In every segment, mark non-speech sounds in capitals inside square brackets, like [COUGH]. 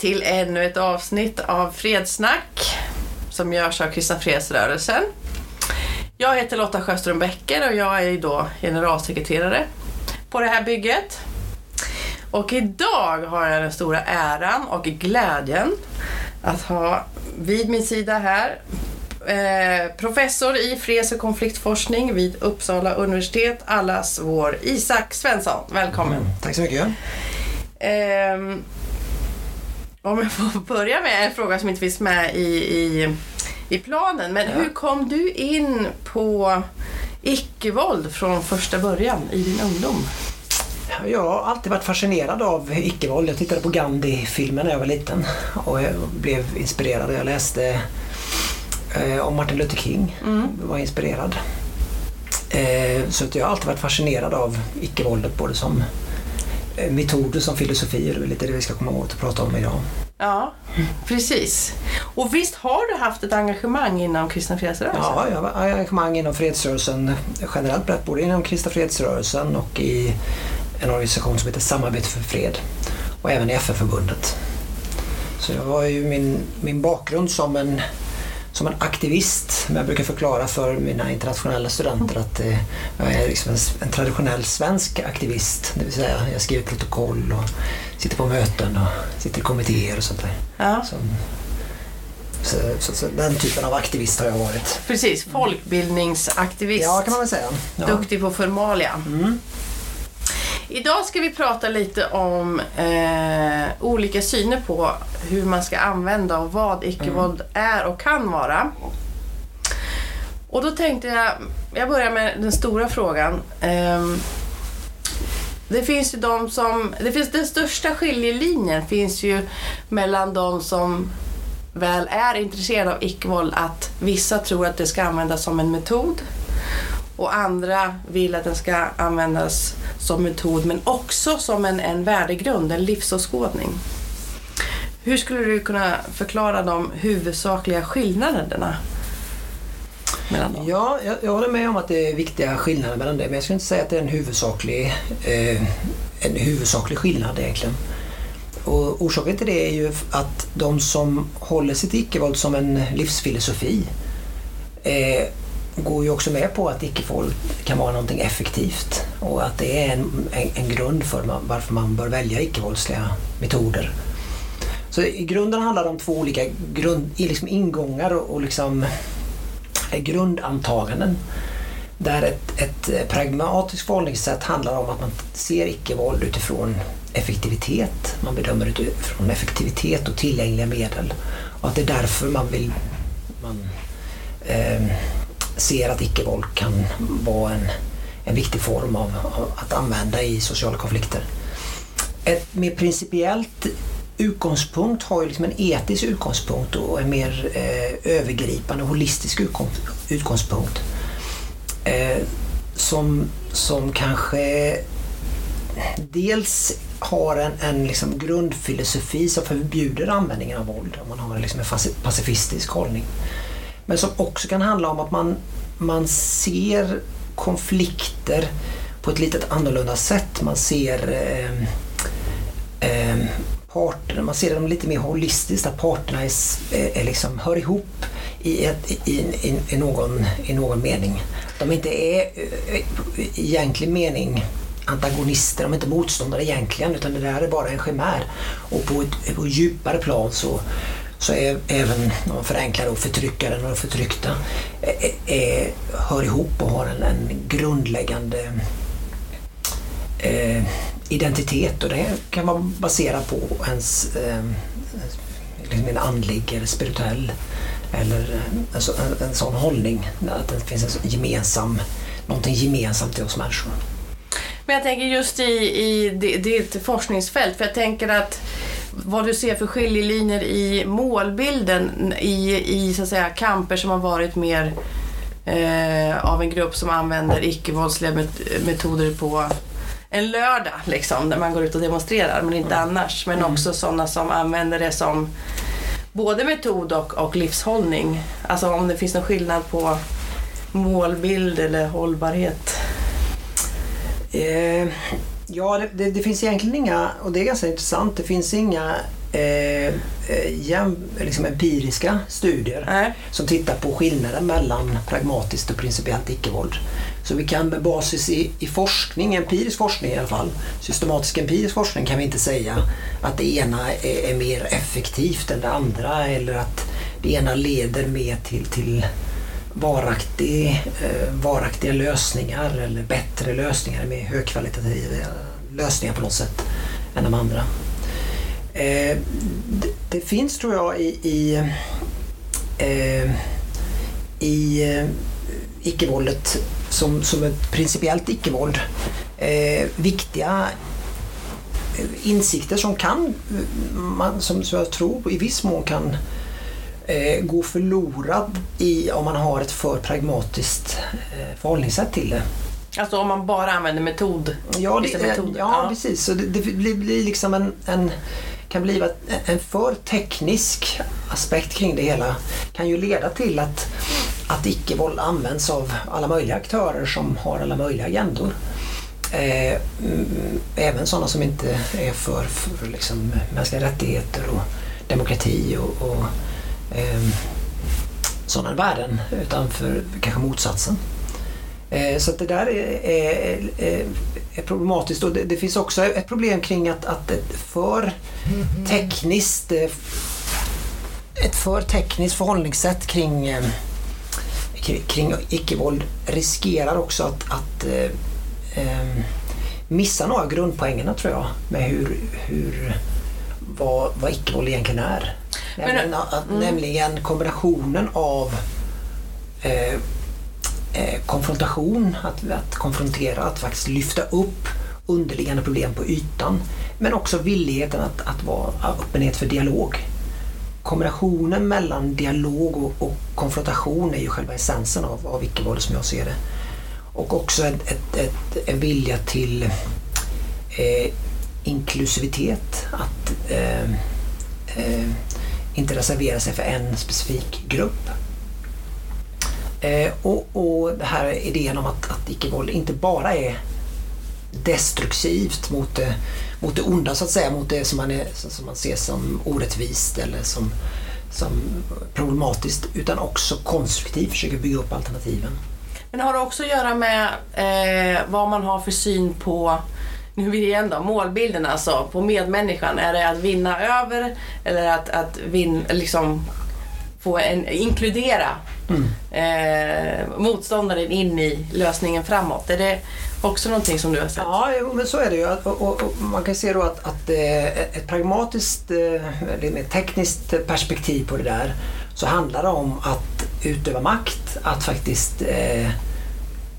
till ännu ett avsnitt av Fredsnack som görs av Kristna Fredsrörelsen. Jag heter Lotta Sjöström Bäcker och jag är då generalsekreterare på det här bygget. Och idag har jag den stora äran och glädjen att ha vid min sida här eh, professor i freds och konfliktforskning vid Uppsala universitet, allas vår Isak Svensson. Välkommen! Mm, tack så mycket! Eh, om jag får börja med en fråga som inte finns med i, i, i planen. Men ja. hur kom du in på icke-våld från första början i din ungdom? Jag har alltid varit fascinerad av icke-våld. Jag tittade på Gandhi-filmen när jag var liten och jag blev inspirerad. Jag läste eh, om Martin Luther King. Mm. var inspirerad. Eh, så att jag har alltid varit fascinerad av icke-våldet både som metoder som filosofi. Det är lite det vi ska komma åt och prata om idag. Ja, precis. Och visst har du haft ett engagemang inom kristna fredsrörelsen? Ja, jag har engagemang inom fredsrörelsen generellt brett, både inom kristna fredsrörelsen och i en organisation som heter Samarbete för fred och även i FN-förbundet. Så jag har ju min, min bakgrund som en som en aktivist. Men jag brukar förklara för mina internationella studenter att eh, jag är liksom en, en, traditionell svensk aktivist. Det vill säga jag skriver protokoll och sitter på möten och sitter i kommittéer och sånt där. Ja. Så, så, så, så, den typen av aktivist har jag varit. Precis, folkbildningsaktivist. Ja, kan man väl säga. Ja. Duktig på formalia. Mm. Idag ska vi prata lite om eh, olika syner på hur man ska använda och vad icke-våld mm. är och kan vara. Och då tänkte jag, jag börjar med den stora frågan. Eh, det finns ju de som, det finns den största skiljelinjen finns ju mellan de som väl är intresserade av icke-våld att vissa tror att det ska användas som en metod och andra vill att den ska användas som metod men också som en, en värdegrund, en livsåskådning. Hur skulle du kunna förklara de huvudsakliga skillnaderna mellan dem? Ja, jag, jag håller med om att det är viktiga skillnader mellan det men jag skulle inte säga att det är en huvudsaklig, eh, en huvudsaklig skillnad egentligen. Och orsaken till det är ju att de som håller sitt icke-våld som en livsfilosofi eh, går ju också med på att icke-våld kan vara någonting effektivt och att det är en, en, en grund för man, varför man bör välja icke-våldsliga metoder. Så i grunden handlar det om två olika grund, liksom ingångar och, och liksom eh, grundantaganden. Där ett, ett eh, pragmatiskt förhållningssätt handlar om att man ser icke-våld utifrån effektivitet. Man bedömer utifrån effektivitet och tillgängliga medel. Och att det är därför man vill man, eh, ser att icke-våld kan vara en, en viktig form av, av, att använda i sociala konflikter. Ett mer principiellt utgångspunkt har ju liksom en etisk utgångspunkt och en mer eh, övergripande holistisk utgångspunkt. Eh, som, som kanske dels har en, en liksom grundfilosofi som förbjuder användningen av våld. Om man har liksom en pacifistisk hållning. Men som också kan handla om att man, man ser konflikter på ett lite annorlunda sätt. Man ser eh, eh, parterna, man ser dem lite mer holistiskt, att parterna är, eh, är liksom, hör ihop i, ett, i, i, i, någon, i någon mening. De inte är eh, i egentlig mening antagonister, de är inte motståndare egentligen utan det där är bara en chimär. Och på ett, på ett djupare plan så så är även, om man förenklar då, förtryckaren och de förtryckta är, är, hör ihop och har en, en grundläggande eh, identitet och det kan vara baserat på ens eh, liksom en andlig eller spirituell eller en, en, en sån hållning. Att det finns en gemensam, någonting gemensamt i oss människor. Men jag tänker just i, i ditt forskningsfält, för jag tänker att vad du ser för skiljelinjer i målbilden i, i så att säga, kamper som har varit mer eh, av en grupp som använder icke-våldsliga metoder på en lördag, liksom, när man går ut och demonstrerar, men inte mm. annars. Men mm. också sådana som använder det som både metod och, och livshållning. Alltså om det finns någon skillnad på målbild eller hållbarhet. Eh, Ja, det, det, det, finns egentligen inga, och det är ganska intressant, det finns inga eh, eh, jäm, liksom empiriska studier Nej. som tittar på skillnaden mellan pragmatiskt och principiellt icke-våld. Så vi kan med basis i, i forskning, empirisk forskning i alla fall, systematisk empirisk forskning kan vi inte säga att det ena är, är mer effektivt än det andra eller att det ena leder mer till, till varaktig, eh, varaktiga lösningar eller bättre lösningar med högkvalitativa lösningar på något sätt än de andra. Eh, det, finns tror jag i, i, eh, i icke-våldet som, som ett principiellt icke-våld viktiga insikter som kan, som, som jag tror i viss mån kan eh, gå förlorad i om man har ett för pragmatiskt eh, förhållningssätt till det. Alltså om man bara använder metod? Ja, det, metod. ja, ja. precis. Så det, det blir, blir liksom en, en kan bli en för teknisk aspekt kring det hela kan ju leda till att, att icke-våld används av alla möjliga aktörer som har alla möjliga agendor. Eh, mm, även sådana som inte är för, för liksom mänskliga rättigheter och demokrati och, och eh, sådana värden utan för kanske motsatsen. Eh, så det där är, är, är problematiskt och det, det, finns också ett problem kring att, att ett för tekniskt eh, ett för tekniskt förhållningssätt kring, eh, kring, kring icke-våld riskerar också att, att eh, ehm, missa några grundpoängerna tror jag med hur, hur vad, vad icke-våld egentligen är. Nämligen, mm. nämligen kombinationen av eh, eh, konfrontation, att, att konfrontera, att faktiskt lyfta upp underliggande problem på ytan. Men också villigheten att, att vara öppenhet för dialog. Kombinationen mellan dialog och, och konfrontation är ju själva essensen av, av icke-våld som jag ser det. Och också ett, ett, ett, en vilja till eh, inklusivitet. Att eh, eh, inte reservera sig för en specifik grupp. Eh, och, och det här idén om att, att icke-våld inte bara är destruktivt mot det, mot det onda så att säga, mot det som man, är, som man ser som orättvist eller som, som problematiskt utan också konstruktivt försöker bygga upp alternativen. Men har det också att göra med eh, vad man har för syn på nu är vi igen då, målbilden alltså, på medmänniskan. Är det att vinna över eller att, att vin, liksom, få en, inkludera mm. eh, motståndaren in i lösningen framåt? Är det också någonting som du har sett? Ja, men så är det ju. Och, och, och man kan se då att, att eh, ett pragmatiskt, eh, eller mer tekniskt perspektiv på det där så handlar det om att utöva makt, att faktiskt eh,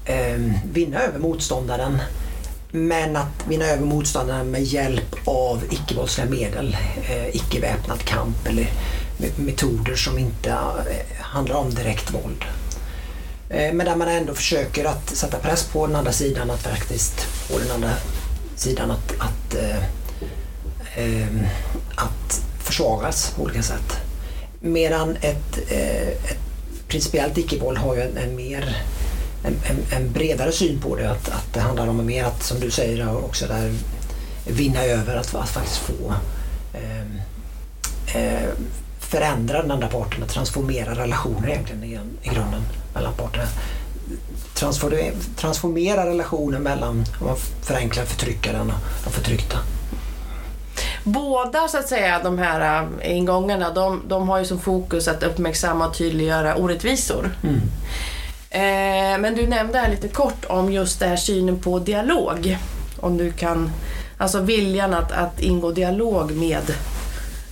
eh, vinna över motståndaren men att vinna över motståndarna med hjälp av icke-våldsliga medel, eh, icke-väpnad kamp eller metoder som inte eh, handlar om direkt våld. Eh, men där man ändå försöker att sätta press på den andra sidan att faktiskt få den andra sidan att, att, att försvagas på olika sätt. Medan ett, ett principiellt icke-våld har ju en, en mer en, en, en, bredare syn på det. Att, att det handlar om mer att, som du säger, också där vinna över, att, att faktiskt få eh, eh, förändra den andra parten, att transformera relationer egentligen i, i grunden mellan parterna. Transformera, transformera relationen mellan, om man förenklar, förtryckaren och de förtryckta. Båda så att säga de här äh, ingångarna de, de har ju som fokus att uppmärksamma och tydliggöra orättvisor. Mm. Eh, men du nämnde här lite kort om just det här synen på dialog. Om du kan, alltså viljan att, att ingå dialog med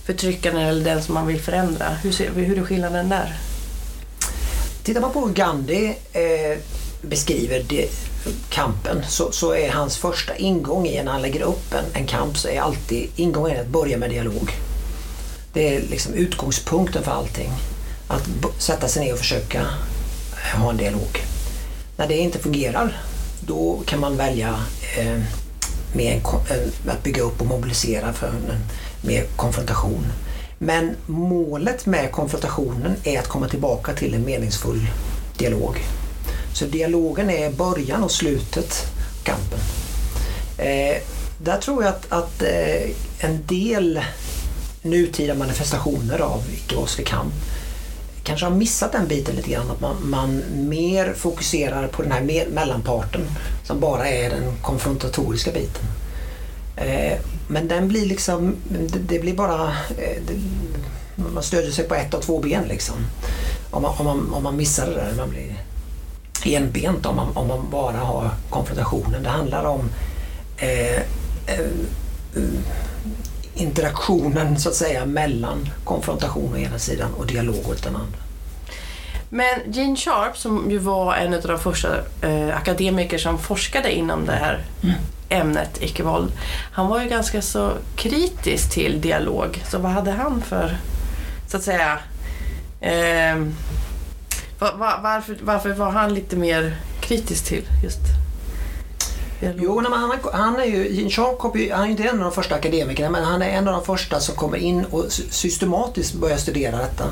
förtryckaren eller den som man vill förändra. Hur, ser, hur är skillnaden där? Tittar man på hur Gandhi eh, beskriver det, kampen så, så, är hans första ingång i när han lägger upp en, en kamp så är alltid ingången att börja med dialog. Det är liksom utgångspunkten för allting. Att sätta sig ner och försöka ha en dialog. När det inte fungerar då kan man välja eh, med en, eh, att bygga upp och mobilisera för en, med konfrontation. Men målet med konfrontationen är att komma tillbaka till en meningsfull dialog. Så dialogen är början och slutet av kampen. Eh, där tror jag att, att eh, en del nutida manifestationer av icke-våldslig kamp kanske har missat den biten lite grann. Att man, man mer fokuserar på den här mellanparten som bara är den konfrontatoriska biten. Eh, men den blir liksom, det, det blir bara, eh, det, man stödjer sig på ett av två ben liksom. Om man, om man, om man missar det där, man blir enbent om man, om man bara har konfrontationen. Det handlar om eh, eh, interaktionen så att säga mellan konfrontation å ena sidan och dialog åt den andra. Men Gene Sharp som ju var en av de första eh, akademiker som forskade inom det här mm. ämnet icke-våld. Han var ju ganska så kritisk till dialog. Så vad hade han för, så att säga, eh, var, var, varför, varför var han lite mer kritisk till just Jo, men han, han är ju, Gene Sharp han är inte en av de första akademikerna men han är en av de första som kommer in och systematiskt börjar studera detta.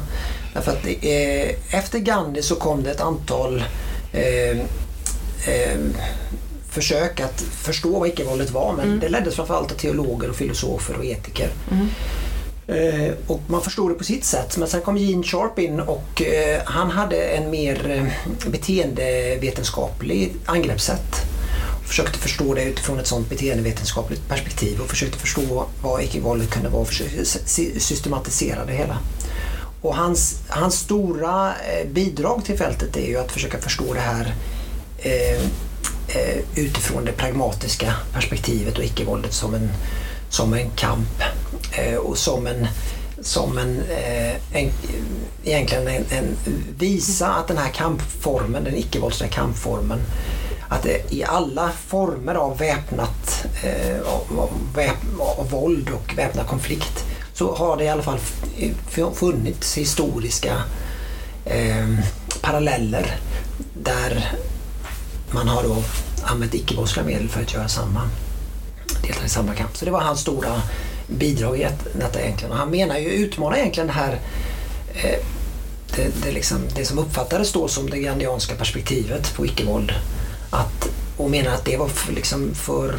Därför att eh, efter Gandhi så kom det ett antal eh, eh, försök att förstå vad icke-våldet var men mm. det leddes framförallt av teologer och filosofer och etiker. Mm. Eh, och man förstod det på sitt sätt. Men sen kom Gene Sharp in och eh, han hade en mer eh, beteendevetenskaplig angreppssätt försökte förstå det utifrån ett sådant beteendevetenskapligt perspektiv och försökte förstå vad icke-våldet kunde vara och försökte systematisera det hela. Och hans, hans stora eh, bidrag till fältet är ju att försöka förstå det här eh, eh, utifrån det pragmatiska perspektivet och icke-våldet som en, som en kamp eh, och som en som en, eh, en egentligen en, en, visa att den här kampformen, den icke-våldsliga kampformen att i alla former av väpnat eh, av, väp, av våld och väpnad konflikt så har det i alla fall funnits historiska eh, paralleller där man har då använt icke-våldsliga medel för att göra samma, delta i samma kamp. Så det var hans stora bidrag i detta egentligen. Och han menar ju, utmanar egentligen det här eh, det, det, liksom, det som uppfattades då som det grandianska perspektivet på icke-våld och menade att det var för, liksom för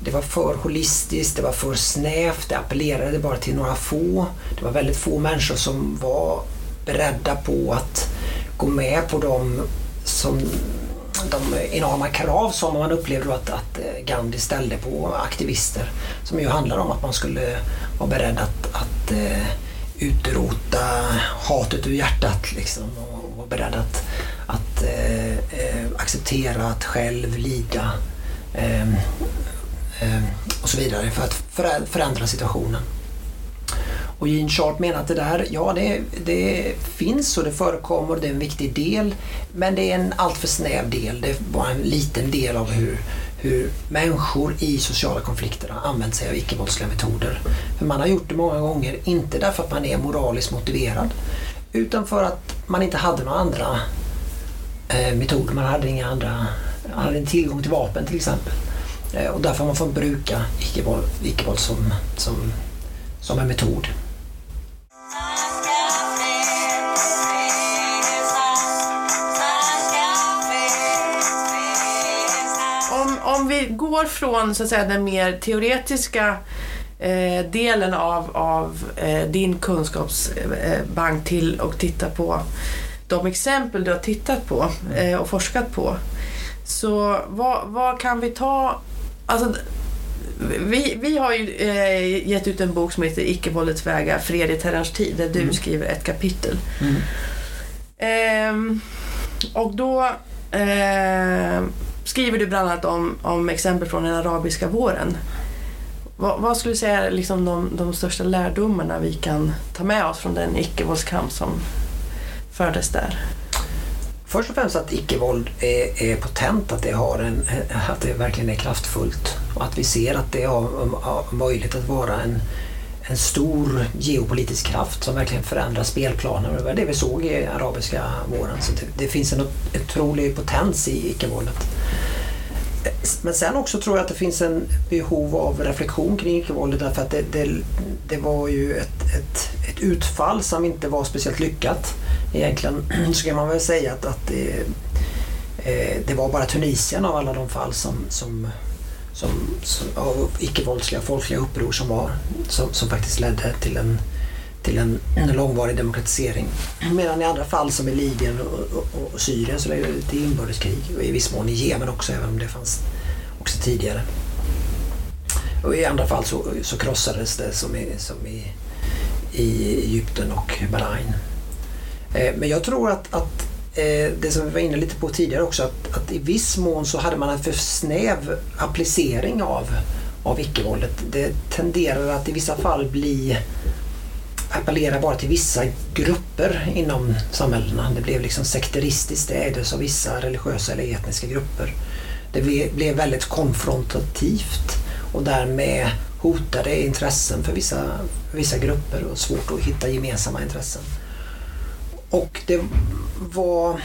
det var för holistiskt, det var för snävt, det appellerade bara till några få. Det var väldigt få människor som var beredda på att gå med på de, som, de enorma krav som man upplevde att, att eh, Gandhi ställde på aktivister. Som ju handlar om att man skulle vara beredd att, att eh, utrota hatet ur hjärtat liksom, och vara beredd att att eh, acceptera att själv lida eh, eh, och så vidare för att förändra situationen. Och Gene Sharp menar att det där, ja det, det finns och det förekommer och det är en viktig del men det är en alltför snäv del. Det är bara en liten del av hur, hur människor i sociala konflikter har använt sig av icke-våldsliga metoder. För man har gjort det många gånger, inte därför att man är moraliskt motiverad utan för att man inte hade några andra Eh, metoder. Man hade inga andra, man hade en tillgång till vapen till exempel. Eh, och därför har man fått bruka icke-våld icke som, som, som en metod. Om, om vi går från så att säga, den mer teoretiska eh, delen av, av eh, din kunskapsbank till och titta på de exempel du har tittat på eh, och forskat på. Så vad, vad kan vi ta... Alltså, vi, vi har ju eh, gett ut en bok som heter Icke-våldets vägar, fred i terrorns tid, där du mm. skriver ett kapitel. Mm. Eh, och då eh, skriver du bland annat om, om exempel från den arabiska våren. Vad, vad skulle du säga är liksom de, de största lärdomarna vi kan ta med oss från den icke-våldskamp som fördes där? Först och främst att icke-våld är, är, potent, att det, har en, att det verkligen är kraftfullt och att vi ser att det har, har möjlighet att vara en, en stor geopolitisk kraft som verkligen förändrar spelplanen. Det var det vi såg i arabiska våren. Så det, det finns en otrolig potens i icke-våldet. Men sen också tror jag att det finns en behov av reflektion kring icke-våldet därför att det, det, det var ju ett, ett, ett, utfall som inte var speciellt lyckat. Egentligen [CLEARS THROAT] så kan man väl säga att, att det, eh, det var bara Tunisien av alla de fall som, som, som, som, av icke-våldsliga folkliga uppror som var som, som faktiskt ledde till en, till en, en långvarig demokratisering. Medan i andra fall som i Libyen och, och, och Syrien så ledde det till inbördeskrig och i viss mån i Jemen också även om det fanns också tidigare. Och i andra fall så, så krossades det som i, som i, i Egypten och Bahrain. Eh, men jag tror att, att eh, det som vi var inne lite på tidigare också att, att i viss mån så hade man en för snäv applicering av, av icke-våldet. Det tenderar att i vissa fall bli appellera bara till vissa grupper inom samhällena. Det blev liksom sekteristiskt, det ägdes av vissa religiösa eller etniska grupper. Det blev väldigt konfrontativt och därmed hotade intressen för vissa, för vissa grupper och svårt att hitta gemensamma intressen. Och det var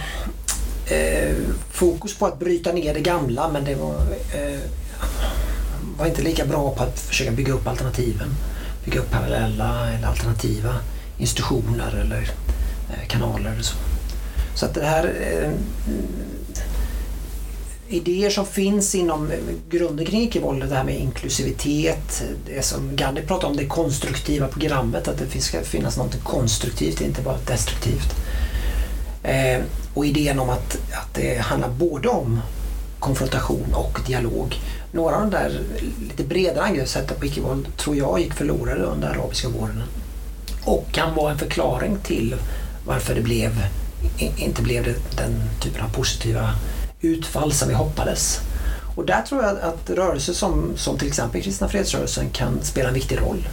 eh, fokus på att bryta ner det gamla men det var, eh, var inte lika bra på att försöka bygga upp alternativen. Bygga upp parallella eller alternativa institutioner eller eh, kanaler. Och så. så att det här eh, idéer som finns inom grunden kring icke-våld, det här med inklusivitet, det som Gandhi pratade om, det konstruktiva programmet, att det ska finnas något konstruktivt, inte bara destruktivt. Eh, och idén om att, att det handlar både om konfrontation och dialog. Några av de där lite bredare angreppssätten på icke-våld tror jag gick förlorade under arabiska våren. Och kan vara en förklaring till varför det blev, inte blev det, den typen av positiva utfall som vi hoppades. Och där tror jag att rörelser som, som till exempel Kristna fredsrörelsen kan spela en viktig roll.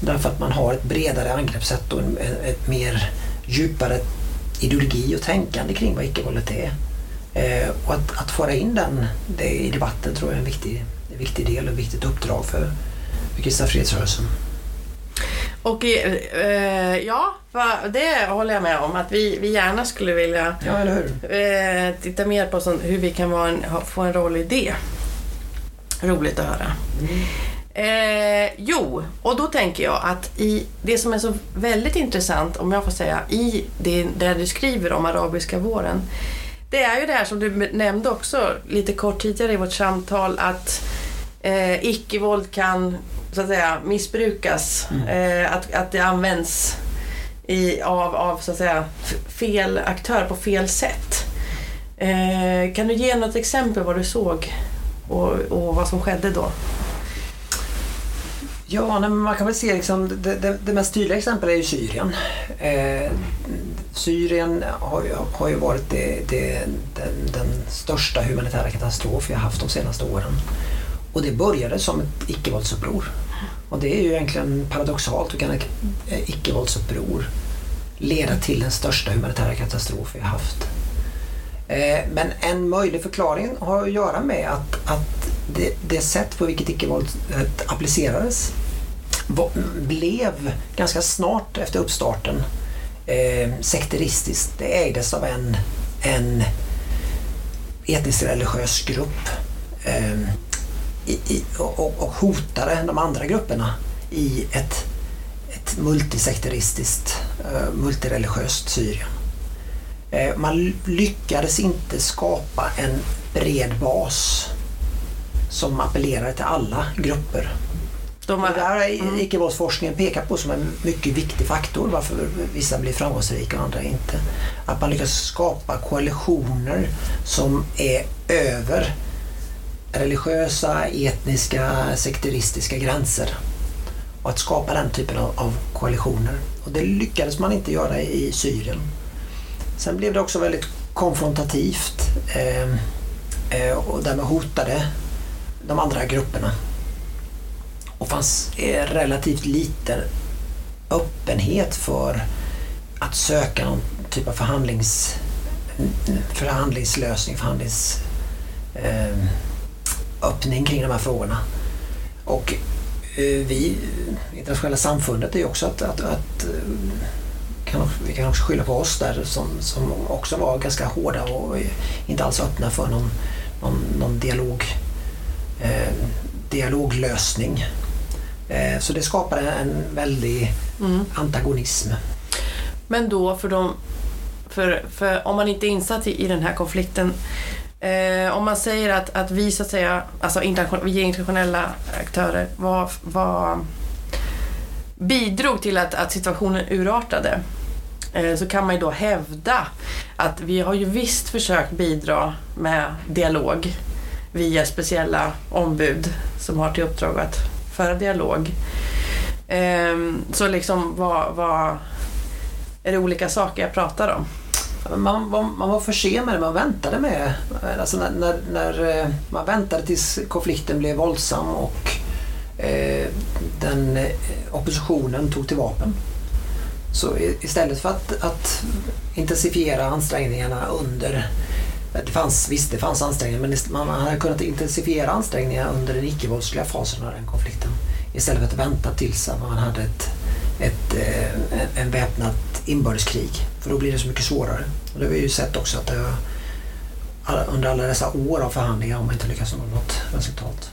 Därför att man har ett bredare angreppssätt och ett mer djupare ideologi och tänkande kring vad icke-våldet är. Eh, och att, att föra in den det i debatten tror jag är en viktig, en viktig del och ett viktigt uppdrag för, för Kristna fredsrörelsen. Och eh, ja, det håller jag med om. Att vi, vi gärna skulle vilja ja, eh, titta mer på sånt, hur vi kan en, få en roll i det. Roligt att höra. Mm. Eh, jo, och då tänker jag att i det som är så väldigt intressant, om jag får säga, i det där du skriver om arabiska våren. Det är ju det här som du nämnde också lite kort tidigare i vårt samtal att eh, icke-våld kan så att säga missbrukas. Mm. Eh, att, att det används i, av, av så att säga fel aktör på fel sätt. Eh, kan du ge något exempel vad du såg och, och vad som skedde då? Ja, nej, man kan väl se liksom, det, det, det mest tydliga exemplet är ju Syrien. Eh, Syrien har ju, har ju varit det, det, den, den, största humanitära katastrof vi har haft de senaste åren. Och det började som ett icke-våldsuppror. Och det är ju egentligen paradoxalt. Hur kan ett eh, icke-våldsuppror leda till den största humanitära katastrof vi har haft? Eh, men en möjlig förklaring har att göra med att, att det, det sätt på vilket icke-våldet applicerades blev ganska snart efter uppstarten eh, sekteristiskt. Det ägdes av en, en etnisk religiös grupp eh, i, i, och, och hotade de andra grupperna i ett, ett multisekteristiskt, eh, multireligiöst Syrien. Eh, man lyckades inte skapa en bred bas som appellerade till alla grupper. De är, det där har mm. icke-våldsforskningen pekat på som en mycket viktig faktor varför vissa blir framgångsrika och andra inte. Att man lyckas skapa koalitioner som är över religiösa, etniska, sekteristiska gränser. Och att skapa den typen av, koalitioner. Och det lyckades man inte göra i Syrien. Sen blev det också väldigt konfrontativt eh, eh, och därmed hotade de andra grupperna. Och fanns eh, relativt liten öppenhet för att söka någon typ av förhandlings, förhandlingslösning, ehm, förhandlingsöppning kring de här frågorna. Och eh, vi, internationella samfundet, är ju också att, att, att kan, vi kan också skylla på oss där som, som också var ganska hårda och inte alls öppna för någon, någon, någon dialog, eh, dialoglösning. Eh, så det skapade en väldig mm. antagonism. Men då för, de, för, för om man inte är insatt i, i den här konflikten Eh, om man säger att, att vi så att säga, alltså internation, vi är internationella aktörer, var, var, bidrog till att, att situationen urartade? Eh, så kan man ju då hävda att vi har ju visst försökt bidra med dialog via speciella ombud som har till uppdrag att föra dialog. Eh, så liksom vad, vad är det olika saker jag pratar om? Man var, man var för sen med det, man väntade med alltså när, när, när eh, Man väntade tills konflikten blev våldsam och eh, den eh, oppositionen tog till vapen. Så istället för att, att intensifiera ansträngningarna under eh, det fanns, visst, det fanns ansträngningar men man hade kunnat intensifiera ansträngningarna under den icke-våldsliga fasen av den konflikten. Istället för att vänta tills man hade ett, ett, en väpnat inbördeskrig. För då blir det så mycket svårare. Och det har vi ju sett också att det, under alla dessa år av förhandlingar har man inte lyckats nå något resultat.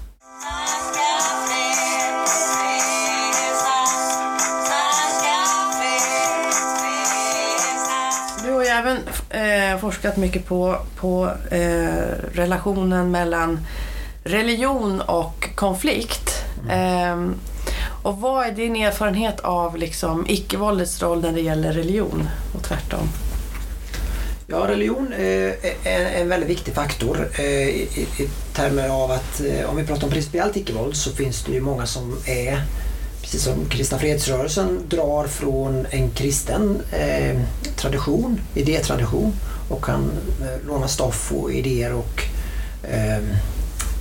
Du har ju även eh, forskat mycket på, på eh, relationen mellan religion och konflikt. Mm. Eh, och vad är din erfarenhet av liksom, icke-våldets roll när det gäller religion och tvärtom? Ja, religion eh, är en väldigt viktig faktor eh, i termer av att eh, om vi pratar om principiellt icke-våld så finns det ju många som är precis som kristna fredsrörelsen drar från en kristen tradition, idétradition och kan låna stoff och idéer och eh,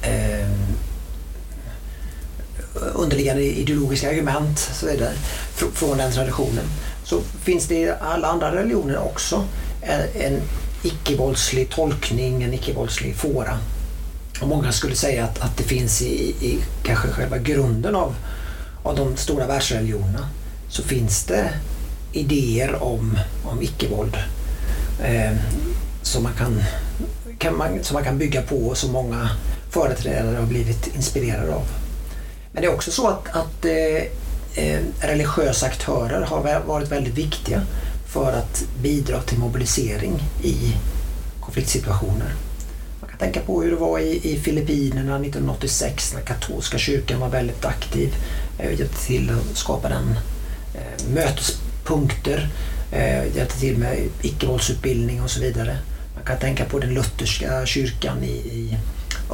eh, underliggande ideologiska argument så vidare, från den traditionen. Så finns det i alla andra religioner också en, en icke-våldslig tolkning, en icke-våldslig fåra. Och många skulle säga att, att det finns i, i kanske själva grunden av av de stora världsreligionerna så finns det idéer om, om icke-våld eh, som, man kan, kan man, som man kan bygga på och som många företrädare har blivit inspirerade av. Men det är också så att, att eh, eh religiösa aktörer har varit väldigt viktiga för att bidra till mobilisering i konfliktsituationer. Man kan tänka på hur det var i, i Filippinerna 1986 när katolska kyrkan var väldigt aktiv Eh, hjälpte till att skapa den eh, mötespunkter, eh, hjälpte till med icke-våldsutbildning och så vidare. Man kan tänka på den lutherska kyrkan i, i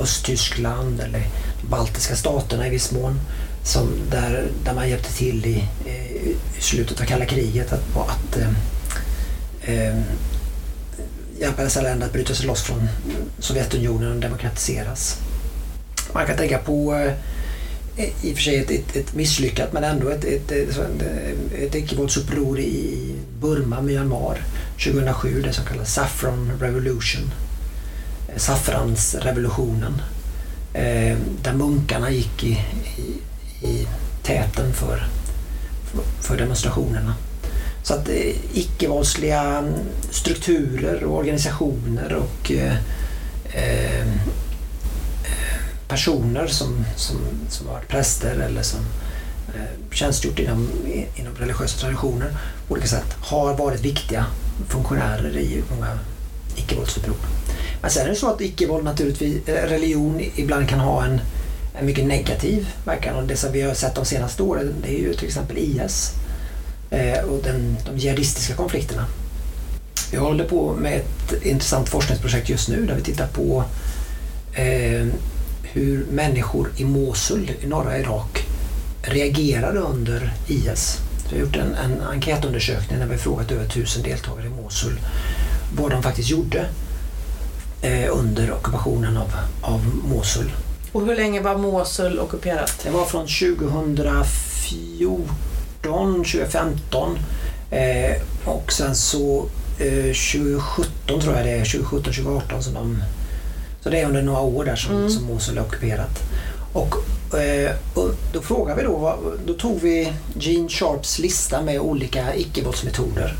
Östtyskland eller de baltiska staterna i viss mån. Som där, där man hjälpte till i, i slutet av kalla kriget att, att eh, eh hjälpa dessa länder att bryta sig loss från Sovjetunionen och demokratiseras. Man kan tänka på eh, i och för sig ett, ett, ett misslyckat men ändå ett, ett, ett, ett icke-våldsuppror i Burma, Myanmar 2007, det som kallas Saffron Revolution. Saffransrevolutionen. Eh, där munkarna gick i, i, i täten för, för demonstrationerna. Så att eh, icke-våldsliga strukturer och organisationer och eh, eh personer som, som, som varit präster eller som eh, tjänstgjort inom, inom religiösa traditioner på olika sätt har varit viktiga funktionärer i många icke-våldsuppror. Men sen är det så att icke-våld naturligtvis, eh, religion ibland kan ha en, en mycket negativ verkan och det som vi har sett de senaste åren det är ju till exempel IS eh, och den, de jihadistiska konflikterna. Vi håller på med ett intressant forskningsprojekt just nu där vi tittar på eh, hur människor i Mosul i norra Irak reagerade under IS. vi har gjort en, en enkätundersökning där vi frågat över tusen deltagare i Mosul vad de faktiskt gjorde under ockupationen av, av Mosul. Och hur länge var Mosul ockuperat? Det var från 2014, 2015 eh, och sen så eh, 2017 tror jag det är, 2017, 2018 som de så det är under några år där som, mm. som Mosul är ockuperat. Och, eh, och då frågade vi då, då tog vi Gene Sharps lista med olika icke-våldsmetoder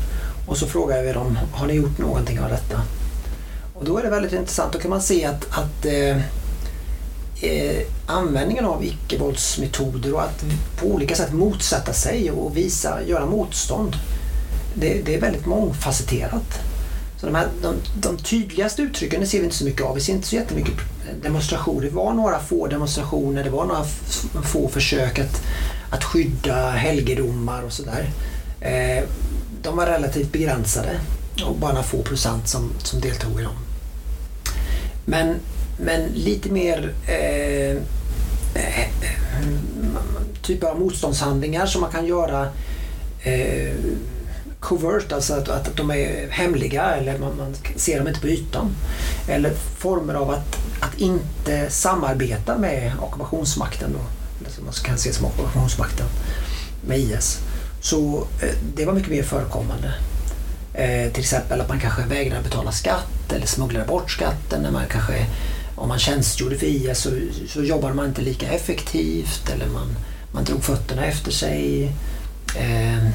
och så frågade vi dem, har ni gjort någonting av detta? Och då är det väldigt intressant, då kan man se att, att eh, eh, användningen av icke-våldsmetoder och att på olika sätt motsätta sig och visa, göra motstånd, det, det är väldigt mångfacetterat. Så de, här, de, de tydligaste uttrycken ser vi inte så mycket av. Vi ser inte så jättemycket demonstrationer. Det var några få demonstrationer, det var några få försök att, att skydda helgedomar och sådär. Eh, de var relativt begränsade och bara några få procent som, som deltog i dem. Men, men lite mer eh, eh, typ av motståndshandlingar som man kan göra eh, covert, alltså att, att de är hemliga eller man, man, ser dem inte på ytan. Eller former av att, att inte samarbeta med ockupationsmakten, då, eller som man kan se som ockupationsmakten, med IS. Så eh, det var mycket mer förekommande. Eh, till exempel att man kanske vägrar betala skatt eller smugglar bort skatten. När man kanske, om man tjänstgjorde för IS så, så jobbade man inte lika effektivt eller man, man drog fötterna efter sig. Eh,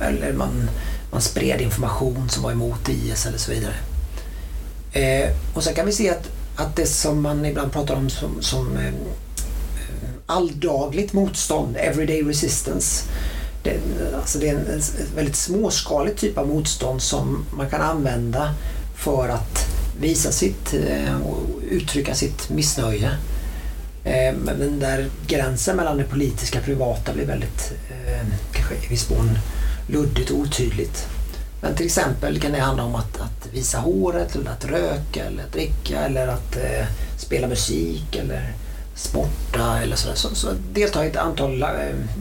eller man, man spred information som var emot IS eller så vidare. Eh, och sen kan vi se att, att det som man ibland pratar om som, som eh, eh alldagligt motstånd, everyday resistance. Det, alltså det är en, en väldigt småskalig typ av motstånd som man kan använda för att visa sitt eh, och uttrycka sitt missnöje. Eh, men där gränsen mellan det politiska och privata blir väldigt, eh, kanske i viss mån luddigt och otydligt. Men till exempel kan det handla om att, att visa håret, eller att röka, eller att dricka eller att eh, spela musik eller sporta eller sådär. Så, så delta i ett antal eh,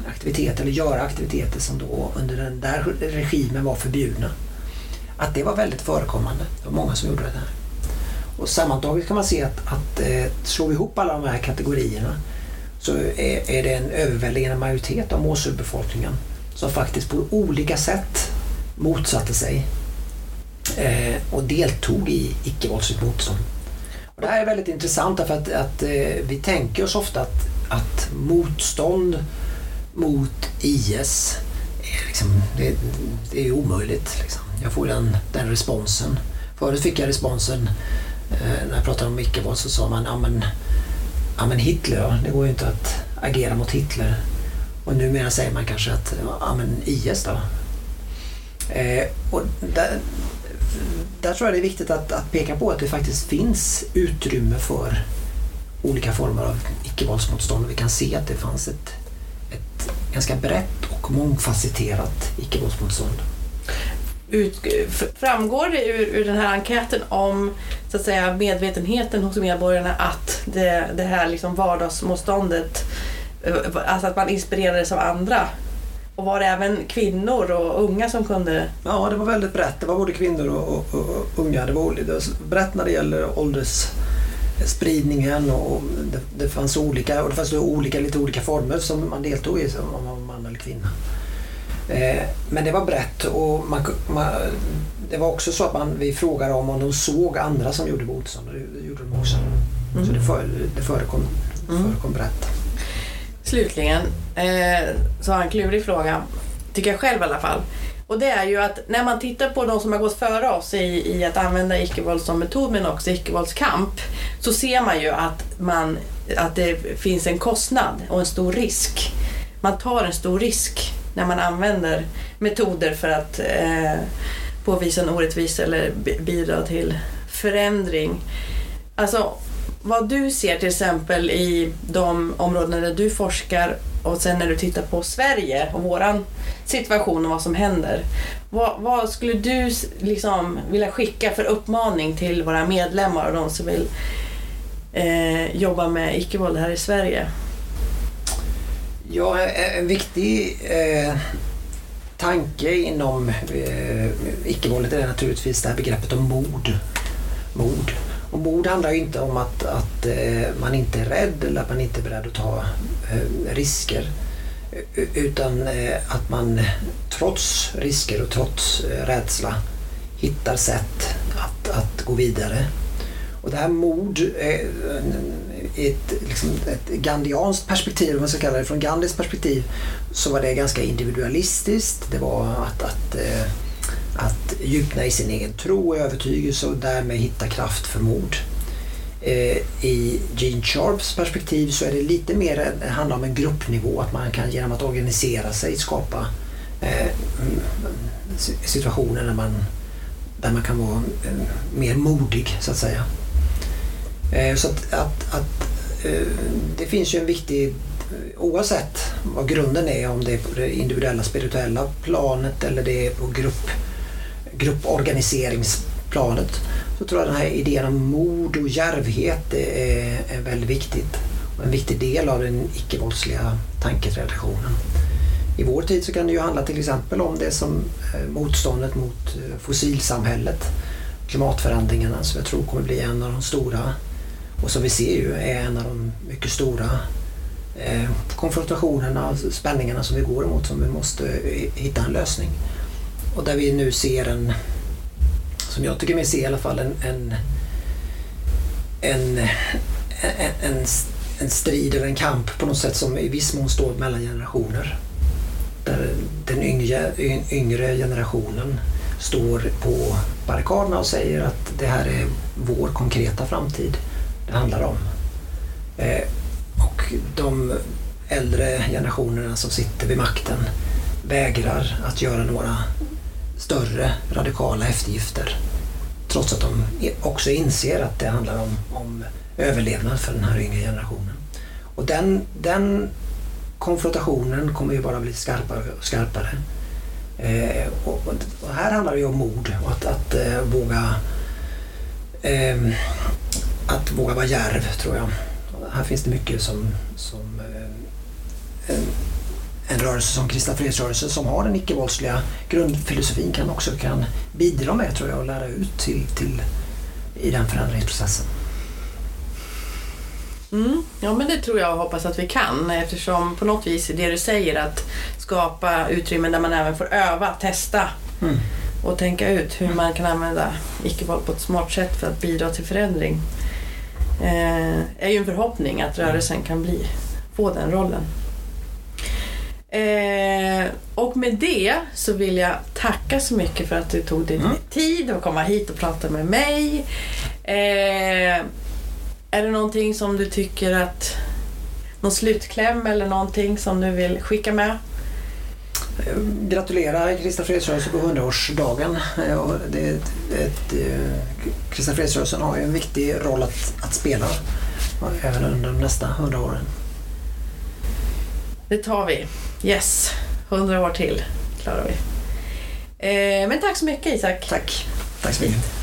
aktiviteter eller göra aktiviteter som då under den där regimen var förbjudna. Att det var väldigt förekommande. Det var många som gjorde det här. Och sammantaget kan man se att, att eh, slår vi ihop alla de här kategorierna så är, är det en överväldigande majoritet av Mosulbefolkningen som faktiskt på olika sätt motsatte sig eh, och deltog i icke-våldsligt motstånd. Och det här är väldigt intressant därför att, att eh, vi tänker oss ofta att, att motstånd mot IS är, liksom, det, det är omöjligt. Liksom. Jag får den, den responsen. Förut fick jag responsen eh, när jag pratade om icke-våld så sa man ja men, ja men Hitler, det går ju inte att agera mot Hitler. Och numera säger man kanske att ja men IS då. Eh, och där, där tror jag det är viktigt att, att peka på att det faktiskt finns utrymme för olika former av icke-våldsmotstånd. Vi kan se att det fanns ett, ett ganska brett och mångfacetterat icke-våldsmotstånd. Ut, framgår det ur, ur, den här enkäten om så att säga, medvetenheten hos medborgarna att det, det här liksom vardagsmotståndet, eh, alltså att man inspirerades av andra och var det även kvinnor och unga som kunde? Ja, det var väldigt brett. Det var både kvinnor och, och, och unga. Det var, det var brett när det gäller åldersspridningen och det, det, fanns olika, och det fanns olika, lite olika former som man deltog i, om man var man eller kvinna. Eh, men det var brett och man, man, det var också så att man, vi frågade om, om de såg andra som gjorde motstånd det gjorde de också. Mm. Så det, för, det förekom, mm. förekom brett. Slutligen eh, så har jag en klurig fråga, tycker jag själv i alla fall. Och det är ju att när man tittar på de som har gått före oss i, i att använda icke-våld som metod men också icke-våldskamp så ser man ju att, man, att det finns en kostnad och en stor risk. Man tar en stor risk när man använder metoder för att eh, påvisa en orättvisa eller bidra till förändring. Alltså, vad du ser till exempel i de områden där du forskar och sen när du tittar på Sverige och våran situation och vad som händer. Vad, vad skulle du liksom vilja skicka för uppmaning till våra medlemmar och de som vill eh, jobba med icke-våld här i Sverige? Ja, en viktig eh, tanke inom eh, icke-våldet är naturligtvis det här begreppet om mord. mord. Och mod handlar ju inte om att, att eh, man inte är rädd eller att man inte är beredd att ta eh, risker. Utan eh, att man trots risker och trots rädsla hittar sätt att, att gå vidare. Och det här mod i ett, liksom ett gandianskt perspektiv, om man ska kalla det från Gandhis perspektiv, så var det ganska individualistiskt. Det var att, att att djupna i sin egen tro och övertygelse och därmed hitta kraft för mod. Eh, I Gene Sharps perspektiv så är det lite mer, det handlar om en gruppnivå, att man kan genom att organisera sig skapa eh, situationer där man, där man kan vara eh, mer modig så att säga. Så att, att, att det finns ju en viktig oavsett vad grunden är, om det är på det individuella spirituella planet eller det är på grupp, grupporganiseringsplanet, så tror jag den här idén om mod och djärvhet är, är väldigt viktigt. Och en viktig del av den icke-våldsliga tanketraditionen. I vår tid så kan det ju handla till exempel om det som eh, motståndet mot eh, fossilsamhället, klimatförändringarna som jag tror kommer bli en av de stora och som vi ser ju är en av de mycket stora konfrontationerna, spänningarna som vi går emot som vi måste hitta en lösning. Och där vi nu ser en, som jag tycker mig se i alla fall, en, en, en, en, en strid eller en kamp på något sätt som i viss mån står mellan generationer. Där den yngre, yngre generationen står på barrikaderna och säger att det här är vår konkreta framtid det handlar om. Eh, och de äldre generationerna som sitter vid makten vägrar att göra några större radikala eftergifter. Trots att de också inser att det handlar om, om överlevnad för den här yngre generationen. Och den, den konfrontationen kommer ju bara bli skarpare och skarpare. Eh, och, och, här handlar det ju om mod och att, att eh, våga eh, att våga vara järv tror jag. Här finns det mycket som, som eh, en, rörelse som Kristna fredsrörelsen som har den icke-våldsliga grundfilosofin kan också kan bidra med tror jag och lära ut till, till i den förändringsprocessen. Mm. Ja men det tror jag och hoppas att vi kan eftersom på något vis det du säger att skapa utrymmen där man även får öva, testa mm. och tänka ut hur man kan använda icke-våld på ett smart sätt för att bidra till förändring eh, är ju en förhoppning att rörelsen kan bli, få den rollen. Eh, och med det så vill jag tacka så mycket för att du tog dig mm. tid att komma hit och prata med mig. Eh, är det någonting som du tycker att någon slutkläm eller någonting som du vill skicka med? gratulera Kristna Fredsrörelsen på 100-årsdagen. Eh, Kristna Fredsrörelsen har ju en viktig roll att, att spela även under de nästa 100 åren. Det tar vi. Yes, 100 år till klarar vi. Eh, men tack så mycket Isak. Tack. Tack så mycket.